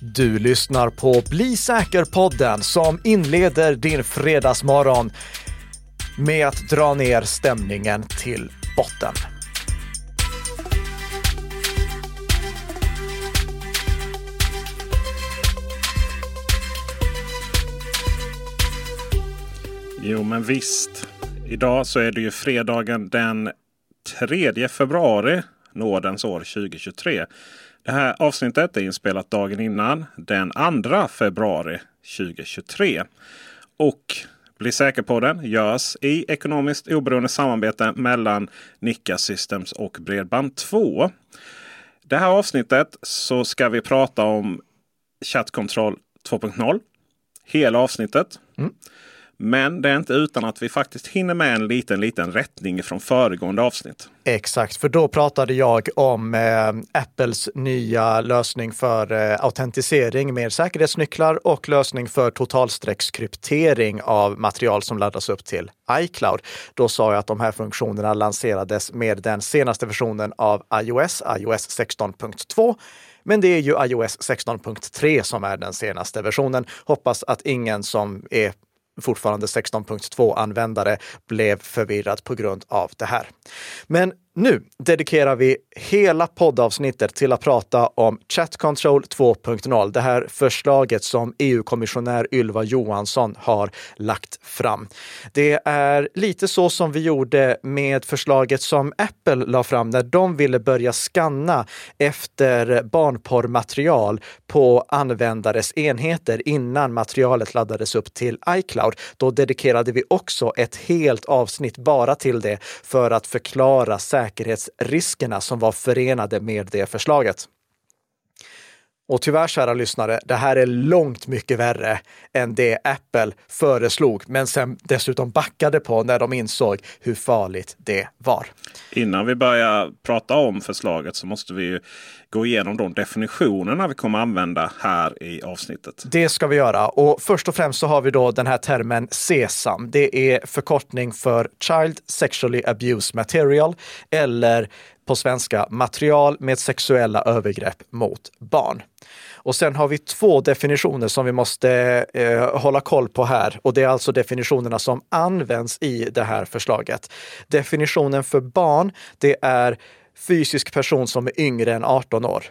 Du lyssnar på Bli säker-podden som inleder din fredagsmorgon med att dra ner stämningen till botten. Jo, men visst. Idag så är det ju fredagen den 3 februari, nådens år 2023. Det här avsnittet är inspelat dagen innan, den 2 februari 2023. Och Bli säker på den görs i ekonomiskt oberoende samarbete mellan Nikka Systems och Bredband2. Det här avsnittet så ska vi prata om chattkontroll 2.0. Hela avsnittet. Mm. Men det är inte utan att vi faktiskt hinner med en liten, liten rättning från föregående avsnitt. Exakt, för då pratade jag om eh, Apples nya lösning för eh, autentisering med säkerhetsnycklar och lösning för totalstreckskryptering av material som laddas upp till iCloud. Då sa jag att de här funktionerna lanserades med den senaste versionen av iOS, iOS 16.2. Men det är ju iOS 16.3 som är den senaste versionen. Hoppas att ingen som är fortfarande 16.2 användare blev förvirrad på grund av det här. Men nu dedikerar vi hela poddavsnittet till att prata om Chat Control 2.0. Det här förslaget som EU-kommissionär Ylva Johansson har lagt fram. Det är lite så som vi gjorde med förslaget som Apple la fram när de ville börja skanna efter barnporrmaterial på användares enheter innan materialet laddades upp till iCloud. Då dedikerade vi också ett helt avsnitt bara till det för att förklara säkerhetsriskerna som var förenade med det förslaget. Och tyvärr, kära lyssnare, det här är långt mycket värre än det Apple föreslog, men sen dessutom backade på när de insåg hur farligt det var. Innan vi börjar prata om förslaget så måste vi gå igenom de definitionerna vi kommer använda här i avsnittet. Det ska vi göra. Och först och främst så har vi då den här termen SESAM. Det är förkortning för Child Sexually Abuse Material eller på svenska material med sexuella övergrepp mot barn. Och sen har vi två definitioner som vi måste eh, hålla koll på här. Och det är alltså definitionerna som används i det här förslaget. Definitionen för barn, det är fysisk person som är yngre än 18 år.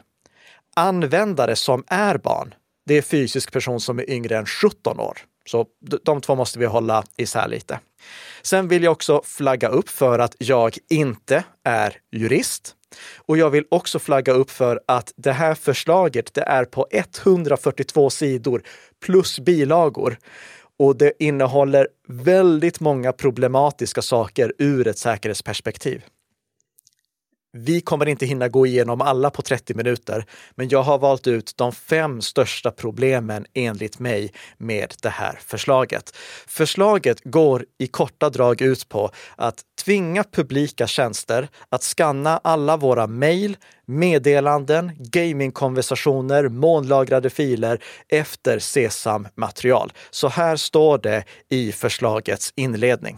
Användare som är barn, det är fysisk person som är yngre än 17 år. Så de två måste vi hålla isär lite. Sen vill jag också flagga upp för att jag inte är jurist. Och jag vill också flagga upp för att det här förslaget, det är på 142 sidor plus bilagor. Och det innehåller väldigt många problematiska saker ur ett säkerhetsperspektiv. Vi kommer inte hinna gå igenom alla på 30 minuter, men jag har valt ut de fem största problemen enligt mig med det här förslaget. Förslaget går i korta drag ut på att tvinga publika tjänster att skanna alla våra mejl, meddelanden, gamingkonversationer, månlagrade filer efter SESAM-material. Så här står det i förslagets inledning.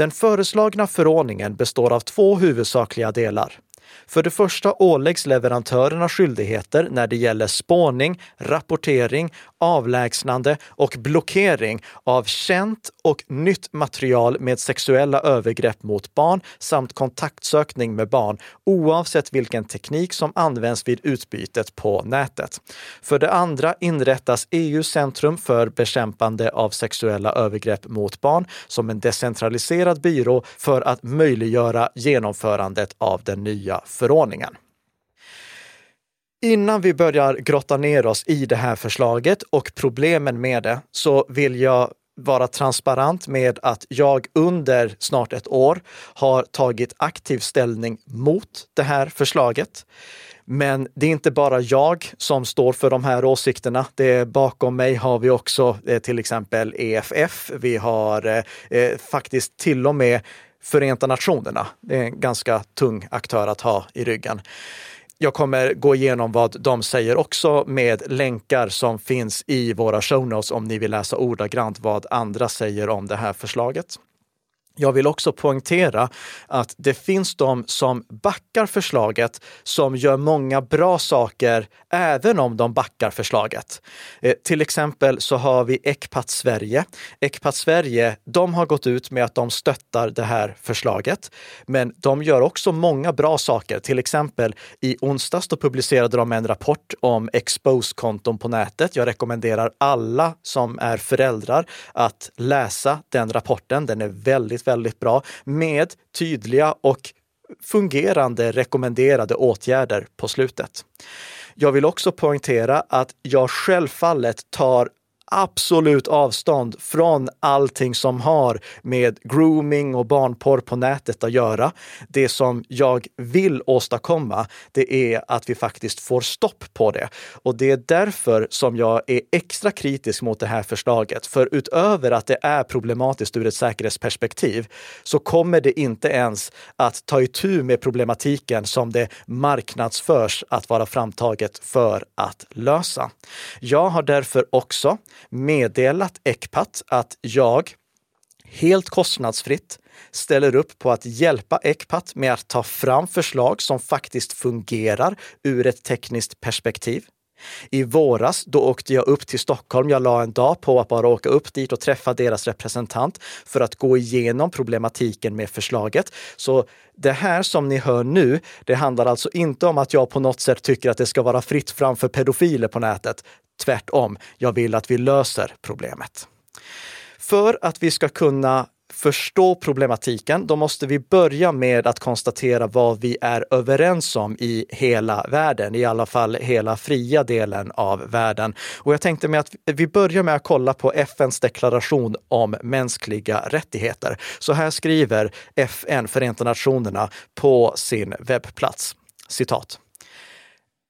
Den föreslagna förordningen består av två huvudsakliga delar. För det första åläggs leverantörerna skyldigheter när det gäller spåning, rapportering, avlägsnande och blockering av känt och nytt material med sexuella övergrepp mot barn samt kontaktsökning med barn oavsett vilken teknik som används vid utbytet på nätet. För det andra inrättas EUs centrum för bekämpande av sexuella övergrepp mot barn som en decentraliserad byrå för att möjliggöra genomförandet av den nya förordningen. Innan vi börjar grotta ner oss i det här förslaget och problemen med det så vill jag vara transparent med att jag under snart ett år har tagit aktiv ställning mot det här förslaget. Men det är inte bara jag som står för de här åsikterna. Det bakom mig har vi också eh, till exempel EFF. Vi har eh, eh, faktiskt till och med Förenta Nationerna. Det är en ganska tung aktör att ha i ryggen. Jag kommer gå igenom vad de säger också med länkar som finns i våra show notes om ni vill läsa ordagrant vad andra säger om det här förslaget. Jag vill också poängtera att det finns de som backar förslaget som gör många bra saker även om de backar förslaget. Eh, till exempel så har vi Ecpat Sverige. Ecpat Sverige, de har gått ut med att de stöttar det här förslaget, men de gör också många bra saker. Till exempel i onsdags då publicerade de en rapport om expose-konton på nätet. Jag rekommenderar alla som är föräldrar att läsa den rapporten. Den är väldigt väldigt bra med tydliga och fungerande rekommenderade åtgärder på slutet. Jag vill också poängtera att jag självfallet tar absolut avstånd från allting som har med grooming och barnporr på nätet att göra. Det som jag vill åstadkomma, det är att vi faktiskt får stopp på det. Och det är därför som jag är extra kritisk mot det här förslaget. För utöver att det är problematiskt ur ett säkerhetsperspektiv så kommer det inte ens att ta itu med problematiken som det marknadsförs att vara framtaget för att lösa. Jag har därför också meddelat Ecpat att jag helt kostnadsfritt ställer upp på att hjälpa Ecpat med att ta fram förslag som faktiskt fungerar ur ett tekniskt perspektiv. I våras, då åkte jag upp till Stockholm. Jag la en dag på att bara åka upp dit och träffa deras representant för att gå igenom problematiken med förslaget. Så det här som ni hör nu, det handlar alltså inte om att jag på något sätt tycker att det ska vara fritt fram för pedofiler på nätet. Tvärtom, jag vill att vi löser problemet. För att vi ska kunna förstå problematiken, då måste vi börja med att konstatera vad vi är överens om i hela världen, i alla fall hela fria delen av världen. Och jag tänkte med att vi börjar med att kolla på FNs deklaration om mänskliga rättigheter. Så här skriver FN, Förenta Nationerna, på sin webbplats. Citat.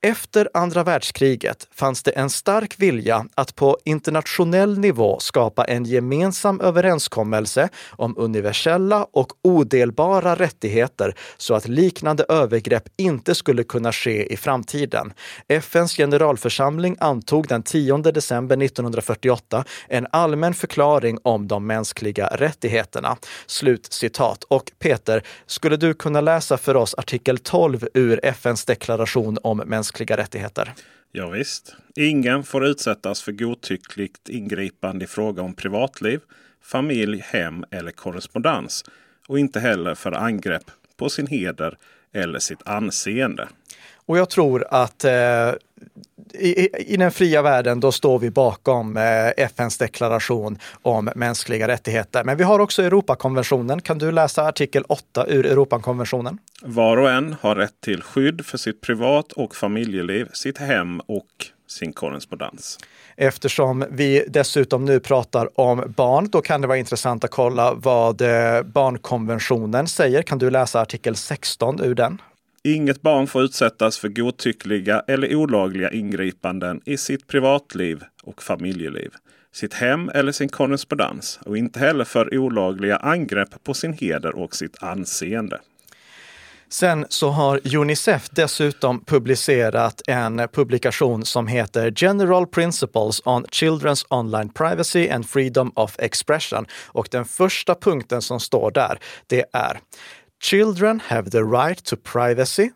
Efter andra världskriget fanns det en stark vilja att på internationell nivå skapa en gemensam överenskommelse om universella och odelbara rättigheter så att liknande övergrepp inte skulle kunna ske i framtiden. FNs generalförsamling antog den 10 december 1948 en allmän förklaring om de mänskliga rättigheterna. Slut citat. Och Peter, skulle du kunna läsa för oss artikel 12 ur FNs deklaration om mänskliga mänskliga rättigheter. Ja, visst. Ingen får utsättas för godtyckligt ingripande i fråga om privatliv, familj, hem eller korrespondens. Och inte heller för angrepp på sin heder eller sitt anseende. Och jag tror att eh, i, i, den fria världen, då står vi bakom eh, FNs deklaration om mänskliga rättigheter. Men vi har också Europakonventionen. Kan du läsa artikel 8 ur Europakonventionen? Var och en har rätt till skydd för sitt privat och familjeliv, sitt hem och sin korrespondens. Eftersom vi dessutom nu pratar om barn, då kan det vara intressant att kolla vad eh, barnkonventionen säger. Kan du läsa artikel 16 ur den? Inget barn får utsättas för godtyckliga eller olagliga ingripanden i sitt privatliv och familjeliv, sitt hem eller sin korrespondens och inte heller för olagliga angrepp på sin heder och sitt anseende. Sen så har Unicef dessutom publicerat en publikation som heter General Principles on Children's Online Privacy and Freedom of Expression. Och den första punkten som står där, det är Children have the right to privacy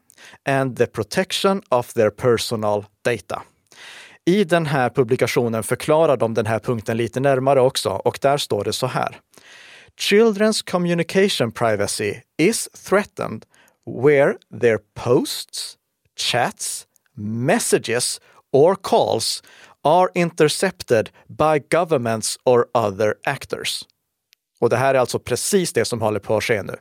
and the protection of their personal data. I den här publikationen förklarar de den här punkten lite närmare också och där står det så här. Children's communication privacy is threatened where their posts, chats, messages or calls are intercepted by governments or other actors. Och det här är alltså precis det som håller på att ske nu.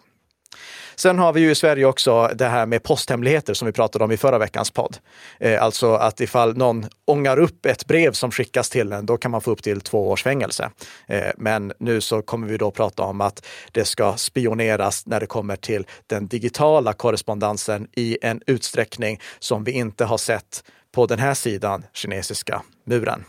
Sen har vi ju i Sverige också det här med posthemligheter som vi pratade om i förra veckans podd. Eh, alltså att ifall någon ångar upp ett brev som skickas till en, då kan man få upp till två års fängelse. Eh, men nu så kommer vi då prata om att det ska spioneras när det kommer till den digitala korrespondensen i en utsträckning som vi inte har sett på den här sidan kinesiska muren.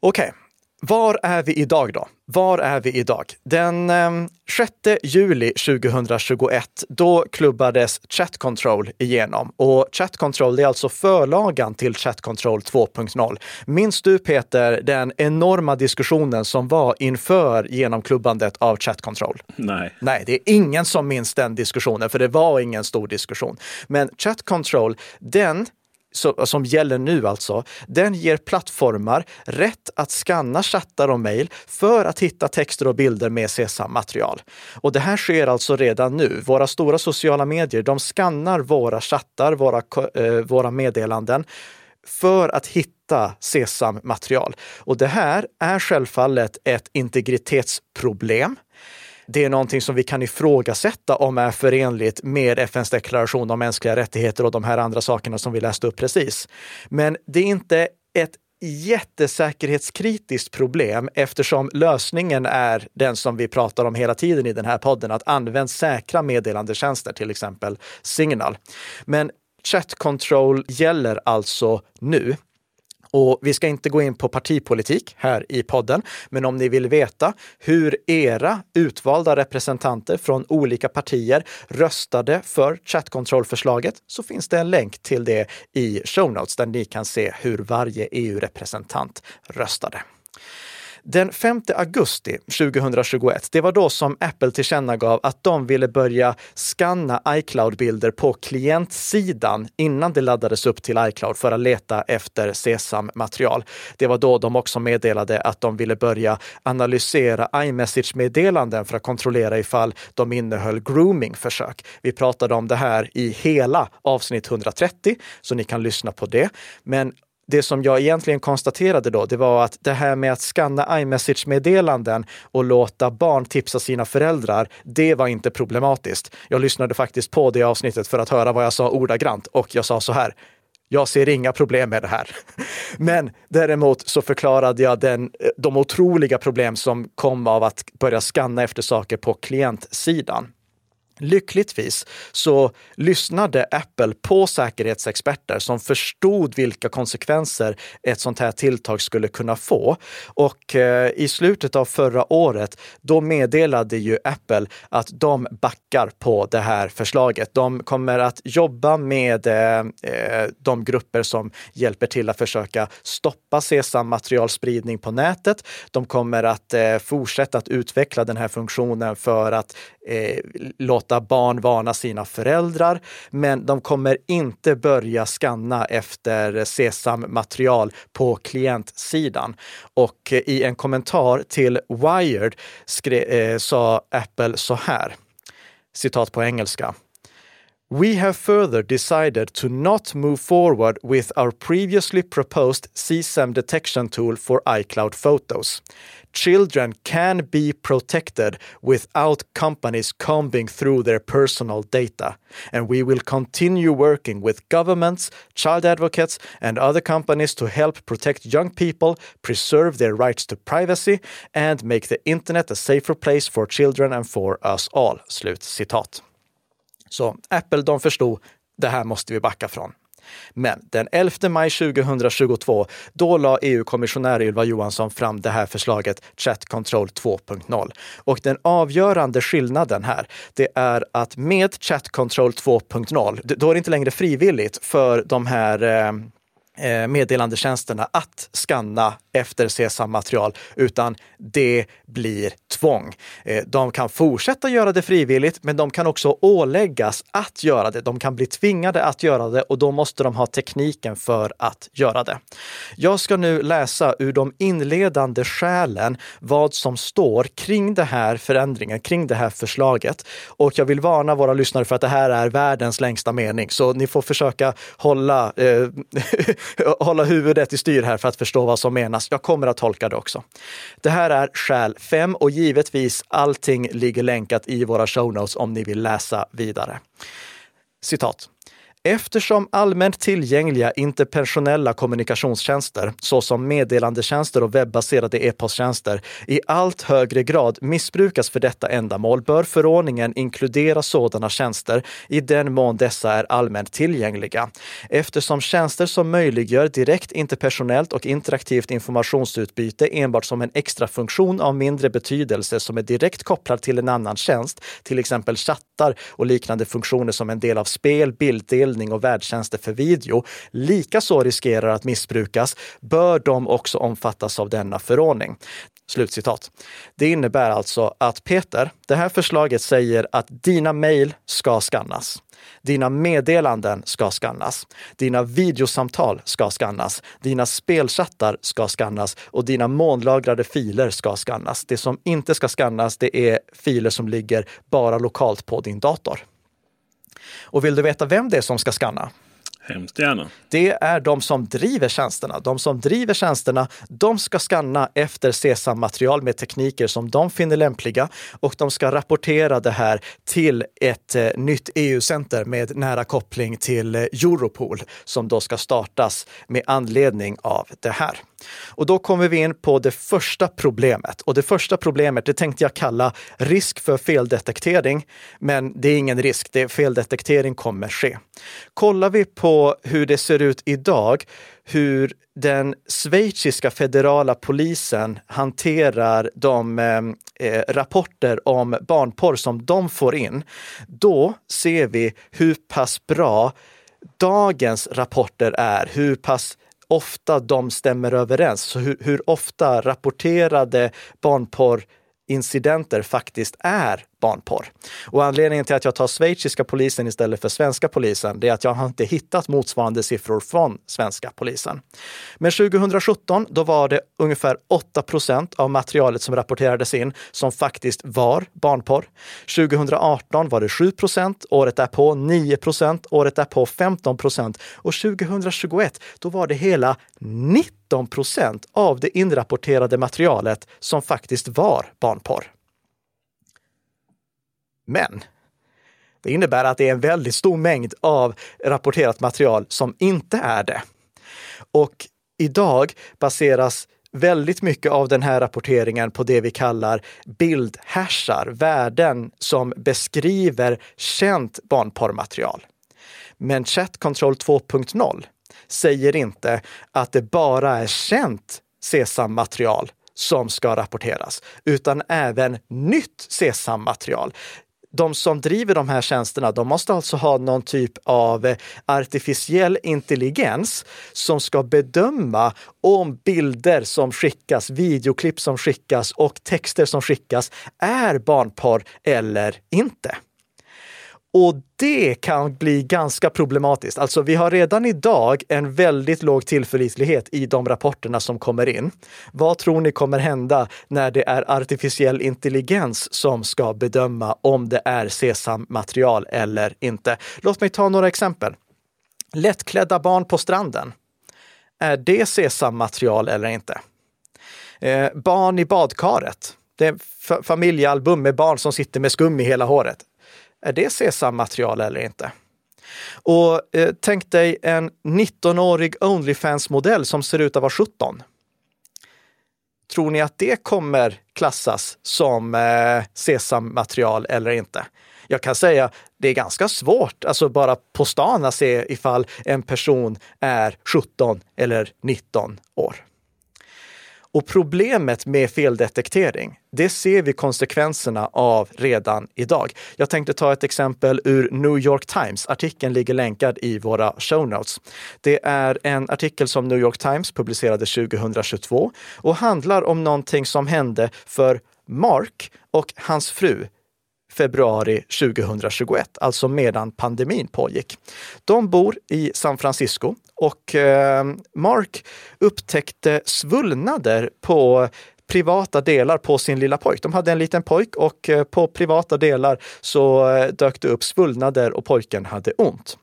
Okej, okay. Var är vi idag då? Var är vi idag? Den eh, 6 juli 2021, då klubbades Chat Control igenom. Och Chat Control är alltså förlagan till Chat Control 2.0. Minns du Peter den enorma diskussionen som var inför genomklubbandet av Chat Control? Nej. Nej, det är ingen som minns den diskussionen, för det var ingen stor diskussion. Men Chat Control, den som gäller nu alltså, den ger plattformar rätt att skanna chattar och mejl för att hitta texter och bilder med SESAM-material. Och det här sker alltså redan nu. Våra stora sociala medier, de skannar våra chattar, våra, eh, våra meddelanden för att hitta SESAM-material. Och det här är självfallet ett integritetsproblem. Det är någonting som vi kan ifrågasätta om är förenligt med FNs deklaration om mänskliga rättigheter och de här andra sakerna som vi läste upp precis. Men det är inte ett jättesäkerhetskritiskt problem eftersom lösningen är den som vi pratar om hela tiden i den här podden, att använda säkra meddelandetjänster, till exempel Signal. Men Chat Control gäller alltså nu. Och vi ska inte gå in på partipolitik här i podden, men om ni vill veta hur era utvalda representanter från olika partier röstade för chatkontrollförslaget så finns det en länk till det i show notes där ni kan se hur varje EU-representant röstade. Den 5 augusti 2021, det var då som Apple tillkännagav att de ville börja skanna iCloud-bilder på klientsidan innan det laddades upp till iCloud för att leta efter SESAM-material. Det var då de också meddelade att de ville börja analysera iMessage-meddelanden för att kontrollera ifall de innehöll grooming-försök. Vi pratade om det här i hela avsnitt 130, så ni kan lyssna på det. Men det som jag egentligen konstaterade då, det var att det här med att skanna iMessage-meddelanden och låta barn tipsa sina föräldrar, det var inte problematiskt. Jag lyssnade faktiskt på det avsnittet för att höra vad jag sa ordagrant och jag sa så här. Jag ser inga problem med det här. Men däremot så förklarade jag den, de otroliga problem som kom av att börja skanna efter saker på klientsidan. Lyckligtvis så lyssnade Apple på säkerhetsexperter som förstod vilka konsekvenser ett sånt här tilltag skulle kunna få. Och eh, i slutet av förra året, då meddelade ju Apple att de backar på det här förslaget. De kommer att jobba med eh, eh, de grupper som hjälper till att försöka stoppa SESAM-materialspridning på nätet. De kommer att fortsätta att utveckla den här funktionen för att låta låta barn varna sina föräldrar, men de kommer inte börja skanna efter SESAM-material på klientsidan. Och eh, i en kommentar till Wired skre, eh, sa Apple så här, citat på engelska. We have further decided to not move forward with our previously proposed CSAM detection tool for iCloud photos. Children can be protected without companies combing through their personal data. And we will continue working with governments, child advocates, and other companies to help protect young people, preserve their rights to privacy, and make the internet a safer place for children and for us all. Slut citat. Så Apple, de förstod det här måste vi backa från. Men den 11 maj 2022, då la EU-kommissionär Ylva Johansson fram det här förslaget Chat Control 2.0. Och den avgörande skillnaden här, det är att med Chat Control 2.0, då är det inte längre frivilligt för de här eh, eh meddelandetjänsterna att skanna efter SESAM-material, utan det blir tvång. Eh, de kan fortsätta göra det frivilligt, men de kan också åläggas att göra det. De kan bli tvingade att göra det och då måste de ha tekniken för att göra det. Jag ska nu läsa ur de inledande skälen vad som står kring den här förändringen, kring det här förslaget. Och jag vill varna våra lyssnare för att det här är världens längsta mening, så ni får försöka hålla, eh, hålla huvudet i styr här för att förstå vad som menas. Jag kommer att tolka det också. Det här är skäl 5 och givetvis allting ligger länkat i våra show notes om ni vill läsa vidare. Citat. Eftersom allmänt tillgängliga interpersonella kommunikationstjänster, såsom meddelandetjänster och webbaserade e-posttjänster, i allt högre grad missbrukas för detta ändamål bör förordningen inkludera sådana tjänster i den mån dessa är allmänt tillgängliga. Eftersom tjänster som möjliggör direkt interpersonellt och interaktivt informationsutbyte enbart som en extra funktion av mindre betydelse som är direkt kopplad till en annan tjänst, till exempel chattar och liknande funktioner som en del av spel, bilddel försäljning och värdtjänster för video likaså riskerar att missbrukas bör de också omfattas av denna förordning. Slutcitat. Det innebär alltså att Peter, det här förslaget säger att dina mejl ska skannas. Dina meddelanden ska skannas. Dina videosamtal ska skannas. Dina spelchattar ska skannas och dina molnlagrade filer ska skannas. Det som inte ska skannas, det är filer som ligger bara lokalt på din dator. Och vill du veta vem det är som ska skanna? Hemskt gärna. Det är de som driver tjänsterna. De som driver tjänsterna, de ska skanna efter CSAM-material med tekniker som de finner lämpliga och de ska rapportera det här till ett eh, nytt EU-center med nära koppling till eh, Europol som då ska startas med anledning av det här. Och då kommer vi in på det första problemet. Och det första problemet, det tänkte jag kalla risk för feldetektering. Men det är ingen risk, det feldetektering kommer ske. Kollar vi på hur det ser ut idag, hur den schweiziska federala polisen hanterar de eh, eh, rapporter om barnporr som de får in, då ser vi hur pass bra dagens rapporter är, hur pass ofta de stämmer överens. Så hur, hur ofta rapporterade barnporrincidenter faktiskt är barnporr. Och anledningen till att jag tar schweiziska polisen istället för svenska polisen, det är att jag har inte hittat motsvarande siffror från svenska polisen. Men 2017, då var det ungefär 8 procent av materialet som rapporterades in som faktiskt var barnporr. 2018 var det 7 procent, året därpå 9 procent, året därpå 15 procent och 2021, då var det hela 19 procent av det inrapporterade materialet som faktiskt var barnporr. Men det innebär att det är en väldigt stor mängd av rapporterat material som inte är det. Och idag baseras väldigt mycket av den här rapporteringen på det vi kallar bildhashar, värden som beskriver känt barnporrmaterial. Men Chat Control 2.0 säger inte att det bara är känt SESAM-material som ska rapporteras, utan även nytt SESAM-material de som driver de här tjänsterna, de måste alltså ha någon typ av eh, artificiell intelligens som ska bedöma om bilder som skickas, videoklipp som skickas och texter som skickas är barnporr eller inte. Och det kan bli ganska problematiskt. Alltså, vi har redan idag en väldigt låg tillförlitlighet i de rapporterna som kommer in. Vad tror ni kommer hända när det är artificiell intelligens som ska bedöma om det är sesammaterial eller inte? Låt mig ta några exempel. Lättklädda barn på stranden. Är det sesammaterial eller inte? Eh, barn i badkaret. Det är familjealbum med barn som sitter med skum i hela håret. Är det sesammaterial eller inte? Och eh, tänk dig en 19-årig Onlyfans-modell som ser ut att vara 17. Tror ni att det kommer klassas som eh, SESAM-material eller inte? Jag kan säga det är ganska svårt, alltså bara på stan att se ifall en person är 17 eller 19 år. Och problemet med feldetektering, det ser vi konsekvenserna av redan idag. Jag tänkte ta ett exempel ur New York Times. Artikeln ligger länkad i våra show notes. Det är en artikel som New York Times publicerade 2022 och handlar om någonting som hände för Mark och hans fru februari 2021, alltså medan pandemin pågick. De bor i San Francisco och eh, Mark upptäckte svullnader på privata delar på sin lilla pojk. De hade en liten pojk och eh, på privata delar så eh, dök det upp svullnader och pojken hade ont.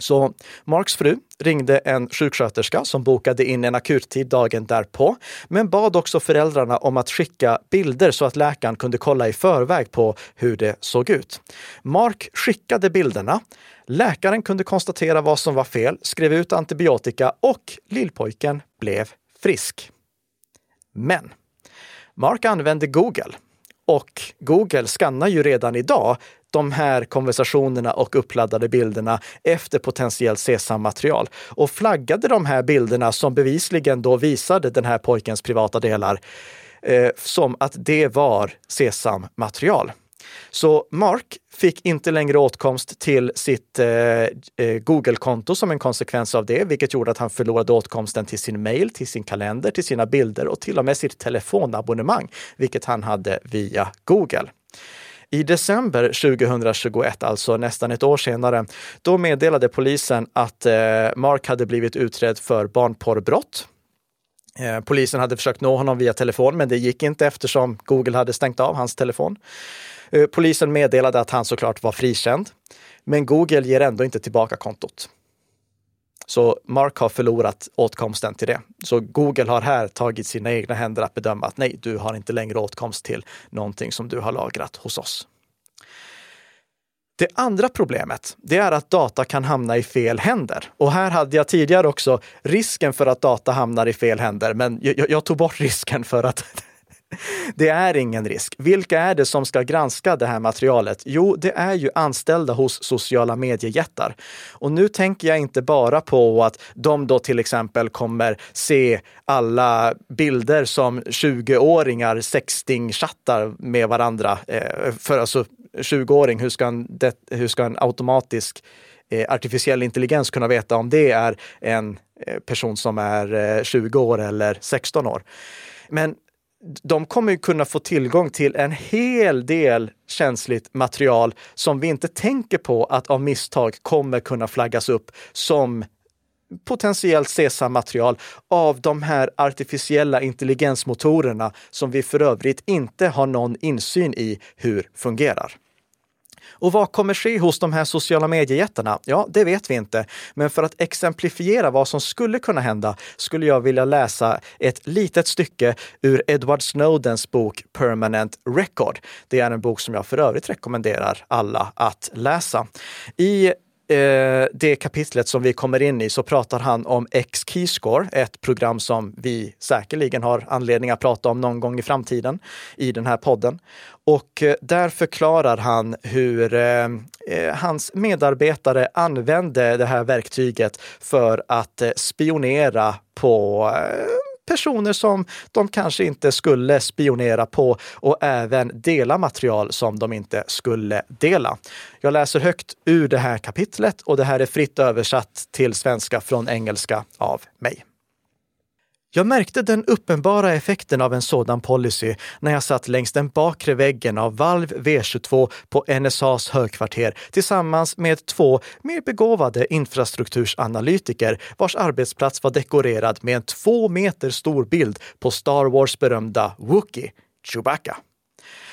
Så Marks fru ringde en sjuksköterska som bokade in en akuttid dagen därpå, men bad också föräldrarna om att skicka bilder så att läkaren kunde kolla i förväg på hur det såg ut. Mark skickade bilderna. Läkaren kunde konstatera vad som var fel, skrev ut antibiotika och lillpojken blev frisk. Men Mark använde Google och Google skannar ju redan idag de här konversationerna och uppladdade bilderna efter potentiellt SESAM-material och flaggade de här bilderna som bevisligen då visade den här pojkens privata delar eh, som att det var SESAM-material. Så Mark fick inte längre åtkomst till sitt eh, eh, Google-konto som en konsekvens av det, vilket gjorde att han förlorade åtkomsten till sin mail, till sin kalender, till sina bilder och till och med sitt telefonabonnemang, vilket han hade via Google. I december 2021, alltså nästan ett år senare, då meddelade polisen att eh, Mark hade blivit utredd för barnporrbrott. Eh, polisen hade försökt nå honom via telefon, men det gick inte eftersom Google hade stängt av hans telefon. Eh, polisen meddelade att han såklart var frikänd, men Google ger ändå inte tillbaka kontot. Så Mark har förlorat åtkomsten till det. Så Google har här tagit sina egna händer att bedöma att nej, du har inte längre åtkomst till någonting som du har lagrat hos oss. Det andra problemet, det är att data kan hamna i fel händer. Och här hade jag tidigare också risken för att data hamnar i fel händer, men jag, jag tog bort risken för att det är ingen risk. Vilka är det som ska granska det här materialet? Jo, det är ju anställda hos sociala mediejättar. Och nu tänker jag inte bara på att de då till exempel kommer se alla bilder som 20-åringar sexting-chattar med varandra. Eh, för alltså 20-åring, hur ska en, hur ska en automatisk eh, artificiell intelligens kunna veta om det är en eh, person som är 20 år eller 16 år? Men de kommer ju kunna få tillgång till en hel del känsligt material som vi inte tänker på att av misstag kommer kunna flaggas upp som potentiellt SESAM-material av de här artificiella intelligensmotorerna som vi för övrigt inte har någon insyn i hur fungerar. Och vad kommer ske hos de här sociala mediejättarna? Ja, det vet vi inte. Men för att exemplifiera vad som skulle kunna hända skulle jag vilja läsa ett litet stycke ur Edward Snowdens bok Permanent Record. Det är en bok som jag för övrigt rekommenderar alla att läsa. I eh, det kapitlet som vi kommer in i så pratar han om X-Keyscore, ett program som vi säkerligen har anledning att prata om någon gång i framtiden i den här podden. Och eh, där förklarar han hur eh, eh hans medarbetare använde det här verktyget för att eh, spionera på eh, personer som de kanske inte skulle spionera på och även dela material som de inte skulle dela. Jag läser högt ur det här kapitlet och det här är fritt översatt till svenska från engelska av mig. Jag märkte den uppenbara effekten av en sådan policy när jag satt längs den bakre väggen av Valv V22 på NSAs högkvarter tillsammans med två mer begåvade infrastruktursanalytiker vars arbetsplats var dekorerad med en två meter stor bild på Star Wars berömda Wookie, Chewbacca.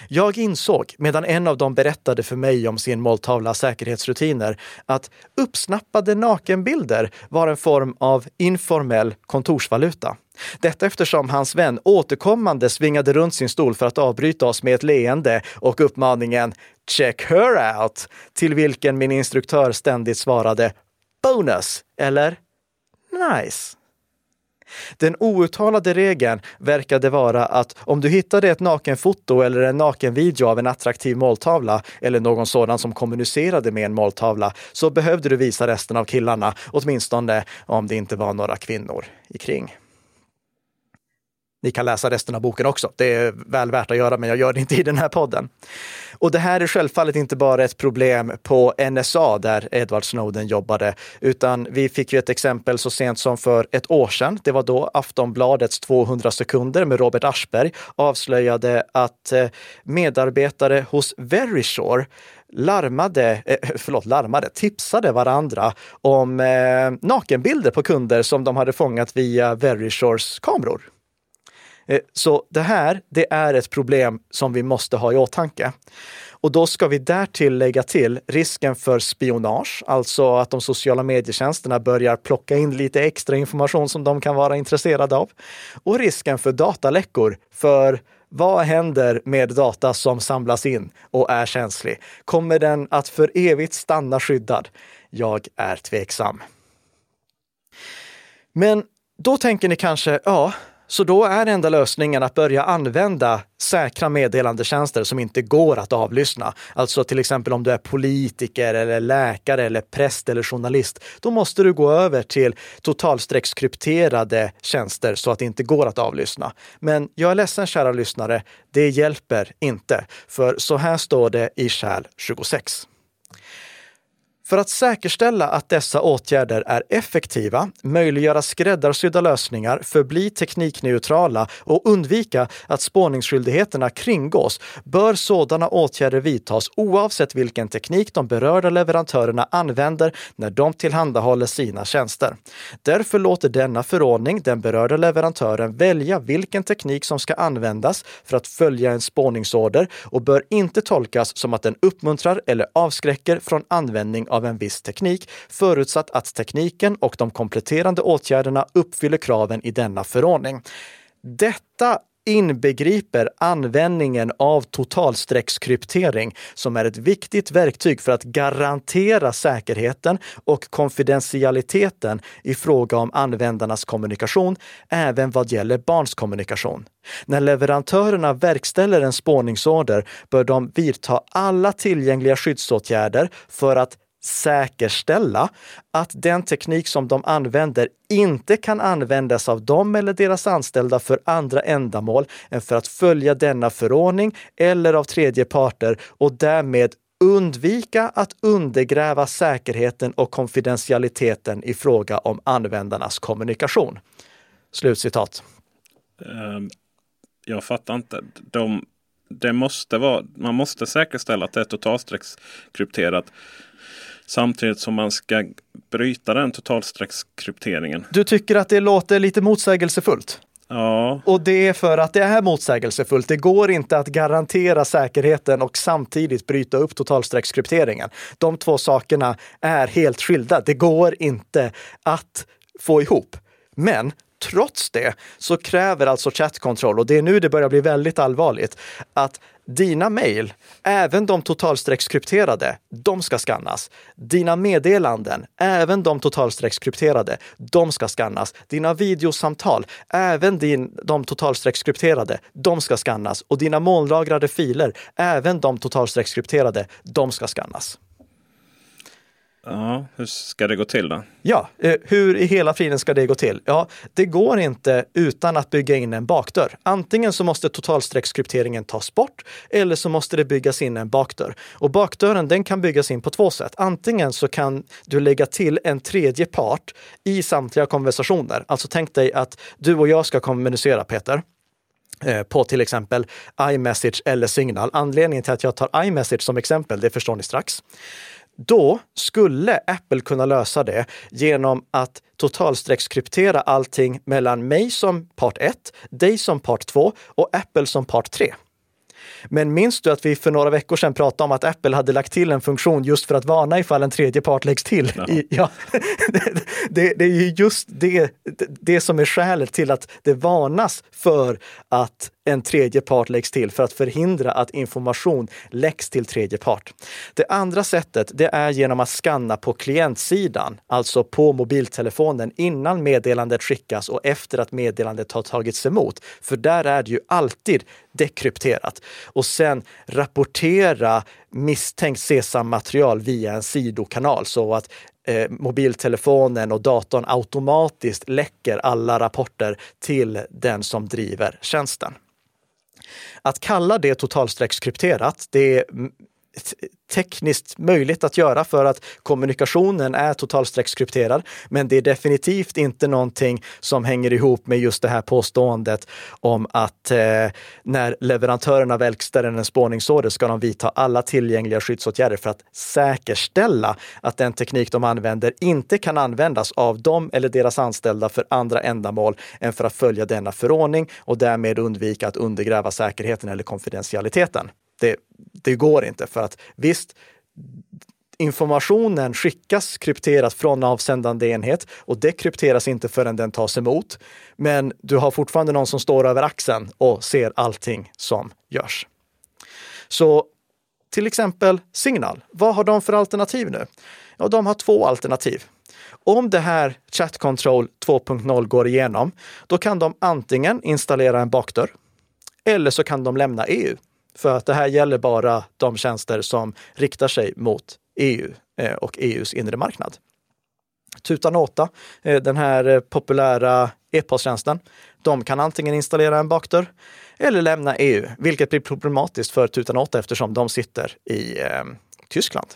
Jag insåg, medan en av dem berättade för mig om sin måltavla säkerhetsrutiner, att uppsnappade nakenbilder var en form av informell kontorsvaluta. Detta eftersom hans vän återkommande svingade runt sin stol för att avbryta oss med ett leende och uppmaningen “Check her out” till vilken min instruktör ständigt svarade “Bonus” eller “Nice”. Den outtalade regeln verkade vara att om du hittade ett nakenfoto eller en nakenvideo av en attraktiv måltavla eller någon sådan som kommunicerade med en måltavla så behövde du visa resten av killarna, åtminstone om det inte var några kvinnor i kring. Ni kan läsa resten av boken också. Det är väl värt att göra, men jag gör det inte i den här podden. Och det här är självfallet inte bara ett problem på NSA där Edward Snowden jobbade, utan vi fick ju ett exempel så sent som för ett år sedan. Det var då Aftonbladets 200 sekunder med Robert Aschberg avslöjade att eh, medarbetare hos Verisure larmade, eh, eh, förlåt, larmade, tipsade varandra om nakenbilder på kunder som de hade fångat via Verisures kameror. Eh, så det här, det är ett problem som vi måste ha i åtanke. Och då ska vi därtill lägga till risken för spionage, alltså att de sociala medietjänsterna börjar plocka in lite extra information som de kan vara intresserade av. Och risken för dataläckor, för vad händer med data som samlas in och är känslig? Kommer den att för evigt stanna skyddad? Jag är tveksam. Men då tänker ni kanske, ja, så då är enda lösningen att börja använda säkra meddelandetjänster som inte går att avlyssna. Alltså till exempel om du är politiker eller läkare eller präst eller journalist. Då måste du gå över till totalstreckskrypterade tjänster så att det inte går att avlyssna. Men jag är ledsen kära lyssnare, det hjälper inte. För så här står det i kärl 26. För att säkerställa att dessa åtgärder är effektiva, möjliggöra skräddarsydda lösningar, förbli teknikneutrala och undvika att spårningsskyldigheterna kringgås bör sådana åtgärder vidtas oavsett vilken teknik de berörda leverantörerna använder när de tillhandahåller sina tjänster. Därför låter denna förordning den berörda leverantören välja vilken teknik som ska användas för att följa en spårningsorder och bör inte tolkas som att den uppmuntrar eller avskräcker från användning av av en viss teknik, förutsatt att tekniken och de kompletterande åtgärderna uppfyller kraven i denna förordning. Detta inbegriper användningen av totalstreckskryptering som är ett viktigt verktyg för att garantera säkerheten och konfidentialiteten i fråga om användarnas kommunikation, även vad gäller barns kommunikation. När leverantörerna verkställer en spårningsorder bör de vidta alla tillgängliga skyddsåtgärder för att säkerställa att den teknik som de använder inte kan användas av dem eller deras anställda för andra ändamål än för att följa denna förordning eller av tredje parter och därmed undvika att undergräva säkerheten och konfidentialiteten i fråga om användarnas kommunikation. Slutcitat. Ehm, jag fattar inte. De, det måste vara, man måste säkerställa att det är totalstreckskrypterat Samtidigt som man ska bryta den totalstreckskrypteringen. Du tycker att det låter lite motsägelsefullt? Ja. Och det är för att det är motsägelsefullt. Det går inte att garantera säkerheten och samtidigt bryta upp totalstreckskrypteringen. De två sakerna är helt skilda. Det går inte att få ihop. Men trots det så kräver alltså chattkontroll, och det är nu det börjar bli väldigt allvarligt, att dina mejl, även de totalstreckskrypterade, de ska skannas. Dina meddelanden, även de totalstreckskrypterade, de ska skannas. Dina videosamtal, även din, de totalstreckskrypterade, de ska skannas. Och dina molnlagrade filer, även de totalstreckskrypterade, de ska skannas. Ja, hur ska det gå till då? Ja, eh, hur i hela friden ska det gå till? Ja, det går inte utan att bygga in en bakdörr. Antingen så måste totalstreckskrypteringen tas bort eller så måste det byggas in en bakdörr. Och bakdörren den kan byggas in på två sätt. Antingen så kan du lägga till en tredje part i samtliga konversationer. Alltså tänk dig att du och jag ska kommunicera, Peter eh, på till exempel iMessage eller Signal. Anledningen till att jag tar iMessage som exempel, det förstår ni strax. Då skulle Apple kunna lösa det genom att totalstreckskryptera allting mellan mig som part 1, dig som part 2 och Apple som part 3. Men minns du att vi för några veckor sedan pratade om att Apple hade lagt till en funktion just för att varna ifall en tredje part läggs till? Ja. I, ja. det, det, är ju just det, det som är skälet till att det varnas för att en tredje part läggs till för att förhindra att information läcks till tredje part. Det andra sättet, det är genom att skanna på klientsidan, alltså på mobiltelefonen innan meddelandet skickas och efter att meddelandet har tagits emot. För där är det ju alltid dekrypterat. Och sen rapportera misstänkt SESAM-material via en sidokanal så att eh, mobiltelefonen och datorn automatiskt läcker alla rapporter till den som driver tjänsten. Att kalla det totalstreckskrypterat, det är tekniskt möjligt att göra för att kommunikationen är totalstreckskrypterad. Men det är definitivt inte någonting som hänger ihop med just det här påståendet om att eh, när leverantörerna verkställer en spårningsorder ska de vidta alla tillgängliga skyddsåtgärder för att säkerställa att den teknik de använder inte kan användas av dem eller deras anställda för andra ändamål än för att följa denna förordning och därmed undvika att undergräva säkerheten eller konfidentialiteten. Det, det går inte för att visst, informationen skickas krypterat från avsändande enhet och det krypteras inte förrän den tas emot. Men du har fortfarande någon som står över axeln och ser allting som görs. Så till exempel Signal, vad har de för alternativ nu? Ja, de har två alternativ. Om det här Chat Control 2.0 går igenom, då kan de antingen installera en bakdörr eller så kan de lämna EU. För att det här gäller bara de tjänster som riktar sig mot EU eh, och EUs inre marknad. Tutanota, eh, den här eh, populära e-posttjänsten, de kan antingen installera en bakdörr eller lämna EU, vilket blir problematiskt för Tutanota eftersom de sitter i eh, Tyskland.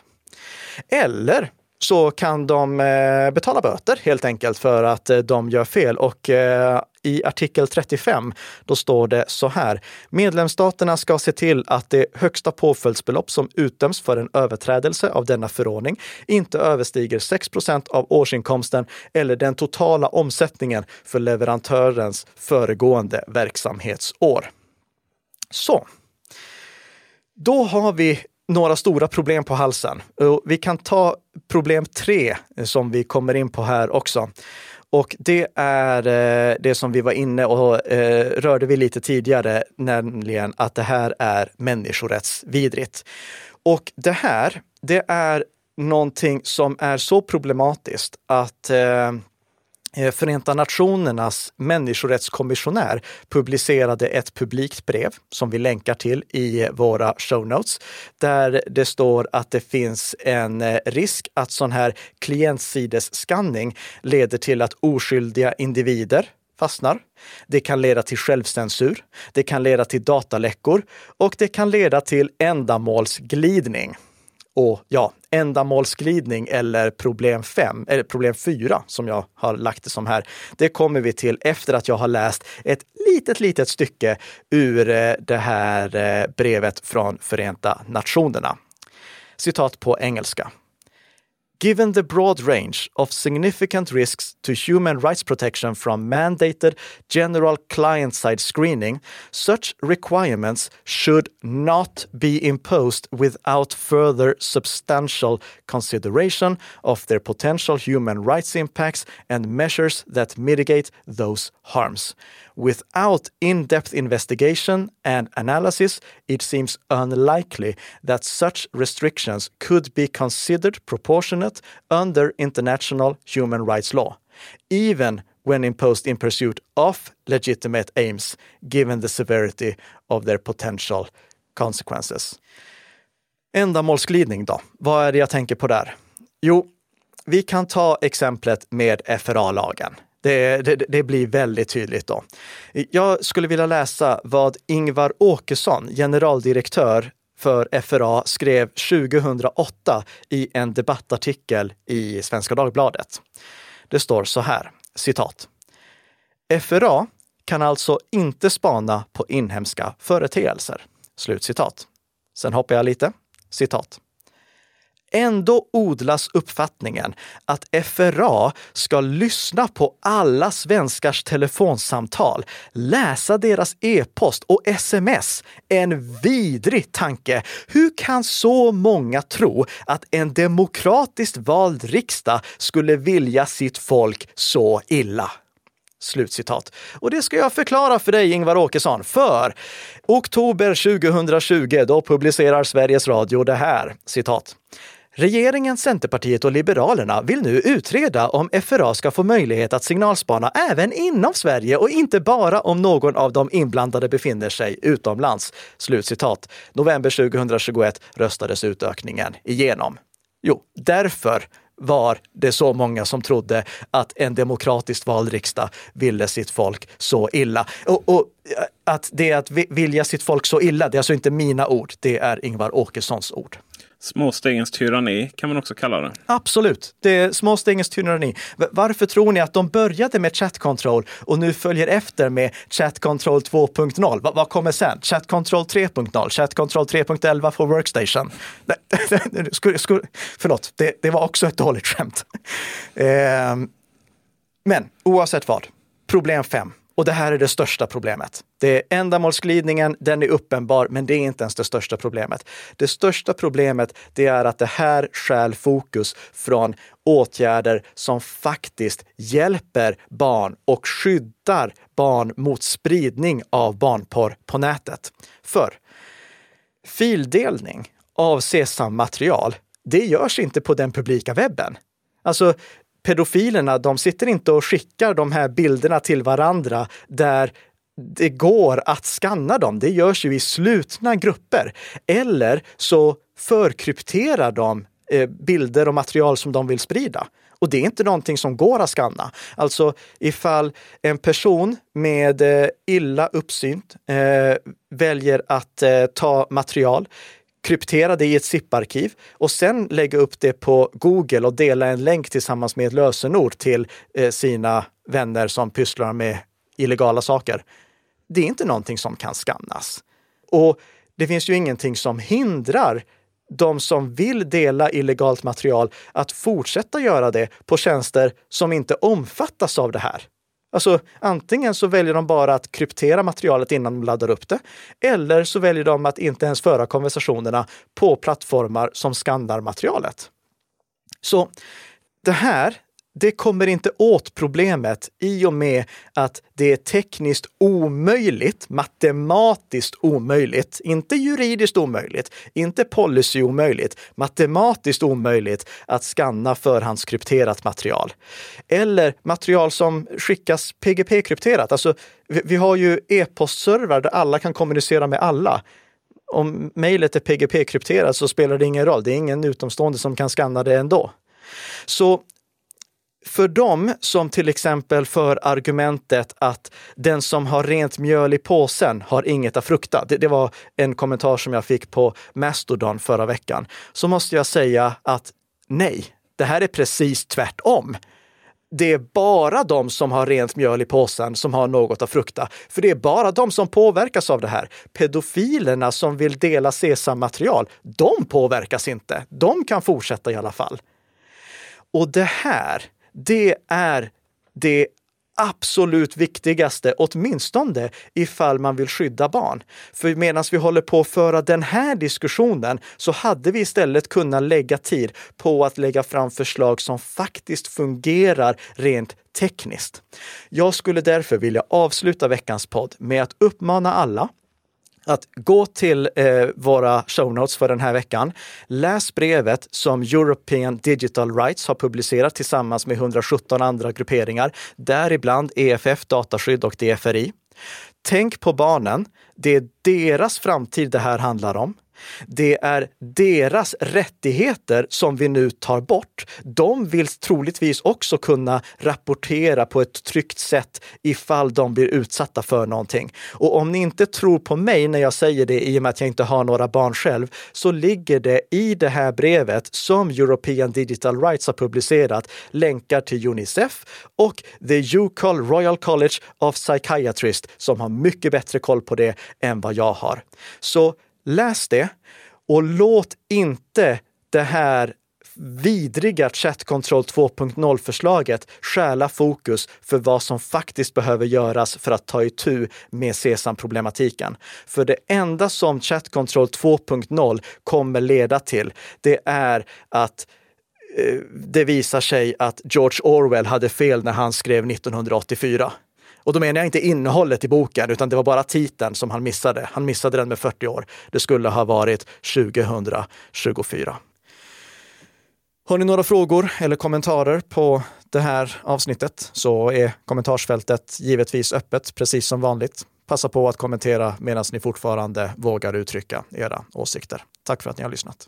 Eller så kan de eh, betala böter helt enkelt för att eh, de gör fel. Och eh, i artikel 35, då står det så här. Medlemsstaterna ska se till att det högsta påföljdsbelopp som utdöms för en överträdelse av denna förordning inte överstiger 6% av årsinkomsten eller den totala omsättningen för leverantörens föregående verksamhetsår. Så. Då har vi några stora problem på halsen. Vi kan ta problem tre som vi kommer in på här också. Och det är eh, det som vi var inne och eh, rörde vi lite tidigare, nämligen att det här är människorättsvidrigt. Och det här, det är någonting som är så problematiskt att eh, Eh, Eh, Förenta Nationernas människorättskommissionär publicerade ett publikt brev som vi länkar till i våra show notes, där det står att det finns en eh, risk att sån här klientsidesskanning leder till att oskyldiga individer fastnar. Det kan leda till självcensur. Det kan leda till dataläckor och det kan leda till ändamålsglidning. Och ja, ändamålsglidning eller problem 5, eller problem 4 som jag har lagt det som här. Det kommer vi till efter att jag har läst ett litet, litet stycke ur eh, det här eh, brevet från Förenta Nationerna. Citat på engelska. Given the broad range of significant risks to human rights protection from mandated general client side screening, such requirements should not be imposed without further substantial consideration of their potential human rights impacts and measures that mitigate those harms. Without in depth investigation and analysis, it seems unlikely that such restrictions could be considered proportionate under international human rights law, even when imposed in pursuit of legitimate aims, given the severity of their potential consequences. Ändamålsglidning då? Vad är det jag tänker på där? Jo, vi kan ta exemplet med FRA-lagen. Det, det, det, blir väldigt tydligt då. Jag skulle vilja läsa vad Ingvar Åkesson, generaldirektör för FRA, skrev 2008 i en debattartikel i Svenska Dagbladet. Det står så här, citat. FRA kan alltså inte spana på inhemska företeelser. Slutcitat. Sen hoppar jag lite. Citat. Ändå odlas uppfattningen att FRA ska lyssna på alla svenskars telefonsamtal, läsa deras e-post och sms. En vidrig tanke. Hur kan så många tro att en demokratiskt vald riksdag skulle vilja sitt folk så illa? Slutcitat. Och det ska jag förklara för dig, Ingvar Åkesson. För oktober 2020, då publicerar Sveriges Radio det här. Citat. Regeringen, Centerpartiet och Liberalerna vill nu utreda om FRA ska få möjlighet att signalspana även inom Sverige och inte bara om någon av de inblandade befinner sig utomlands. Slutcitat. November 2021 röstades utökningen igenom. Jo, därför var det så många som trodde att en demokratiskt vald riksdag ville sitt folk så illa. Och, och, att det är att vilja sitt folk så illa, det är alltså inte mina ord, det är Ingvar Åkessons ord. Småstegens tyranni kan man också kalla det. Absolut, det är småstegens tyranni. Varför tror ni att de började med Chat Control och nu följer efter med Chat Control 2.0? Vad, vad kommer sen? Chat Control 3.0, Chat Control 3.11 för Workstation. skulle, skulle, förlåt, det, det var också ett dåligt skämt. Eh, men oavsett vad, problem 5. Och det här är det största problemet. Det är ändamålsglidningen, den är uppenbar, men det är inte ens det största problemet. Det största problemet det är att det här stjäl fokus från åtgärder som faktiskt hjälper barn och skyddar barn mot spridning av barnporr på nätet. För fildelning av SESAM-material, det görs inte på den publika webben. Alltså, pedofilerna, de sitter inte och skickar de här bilderna till varandra där det går att skanna dem. Det görs ju i slutna grupper. Eller så förkrypterar de eh, bilder och material som de vill sprida. Och det är inte någonting som går att skanna. Alltså ifall en person med eh, illa uppsynt eh, väljer att eh, ta material, kryptera det i ett zip-arkiv och sen lägga upp det på Google och dela en länk tillsammans med ett lösenord till eh, sina vänner som pysslar med illegala saker. Det är inte någonting som kan skannas. Och det finns ju ingenting som hindrar de som vill dela illegalt material att fortsätta göra det på tjänster som inte omfattas av det här. Alltså antingen så väljer de bara att kryptera materialet innan de laddar upp det, eller så väljer de att inte ens föra konversationerna på plattformar som skannar materialet. Så det här det kommer inte åt problemet i och med att det är tekniskt omöjligt, matematiskt omöjligt, inte juridiskt omöjligt, inte policy omöjligt, matematiskt omöjligt att skanna förhandskrypterat material. Eller material som skickas PGP-krypterat. Alltså, vi har ju e-postservrar där alla kan kommunicera med alla om mejlet är PGP-krypterat så spelar det ingen roll. Det är ingen utomstående som kan skanna det ändå. Så för dem som till exempel för argumentet att den som har rent mjöl i påsen har inget att frukta. Det, det, var en kommentar som jag fick på Mastodon förra veckan. Så måste jag säga att nej, det här är precis tvärtom. Det är bara de som har rent mjöl i påsen som har något att frukta. För det är bara de som påverkas av det här. Pedofilerna som vill dela sesammaterial, de påverkas inte. De kan fortsätta i alla fall. Och det här, det är det absolut viktigaste, åtminstone ifall man vill skydda barn. För medan vi håller på att föra den här diskussionen så hade vi istället kunnat lägga tid på att lägga fram förslag som faktiskt fungerar rent tekniskt. Jag skulle därför vilja avsluta veckans podd med att uppmana alla att gå till eh, våra show notes för den här veckan. Läs brevet som European Digital Rights har publicerat tillsammans med 117 andra grupperingar, däribland EFF Dataskydd och DFRI. Tänk på barnen. Det är deras framtid det här handlar om. Det är deras rättigheter som vi nu tar bort. De vill troligtvis också kunna rapportera på ett tryggt sätt ifall de blir utsatta för någonting. Och om ni inte tror på mig när jag säger det i och med att jag inte har några barn själv, så ligger det i det här brevet som European Digital Rights har publicerat länkar till Unicef och The UCOL Royal College of Psychiatrists som har mycket bättre koll på det än vad jag har. Så Läs det och låt inte det här vidriga Chatkontroll 2.0-förslaget stjäla fokus för vad som faktiskt behöver göras för att ta itu med SESAM-problematiken. För det enda som Chatkontroll 2.0 kommer leda till, det är att eh, det visar sig att George Orwell hade fel när han skrev 1984. Och då menar jag inte innehållet i boken, utan det var bara titeln som han missade. Han missade den med 40 år. Det skulle ha varit 2024. Har ni några frågor eller kommentarer på det här avsnittet så är kommentarsfältet givetvis öppet, precis som vanligt. Passa på att kommentera medan ni fortfarande vågar uttrycka era åsikter. Tack för att ni har lyssnat.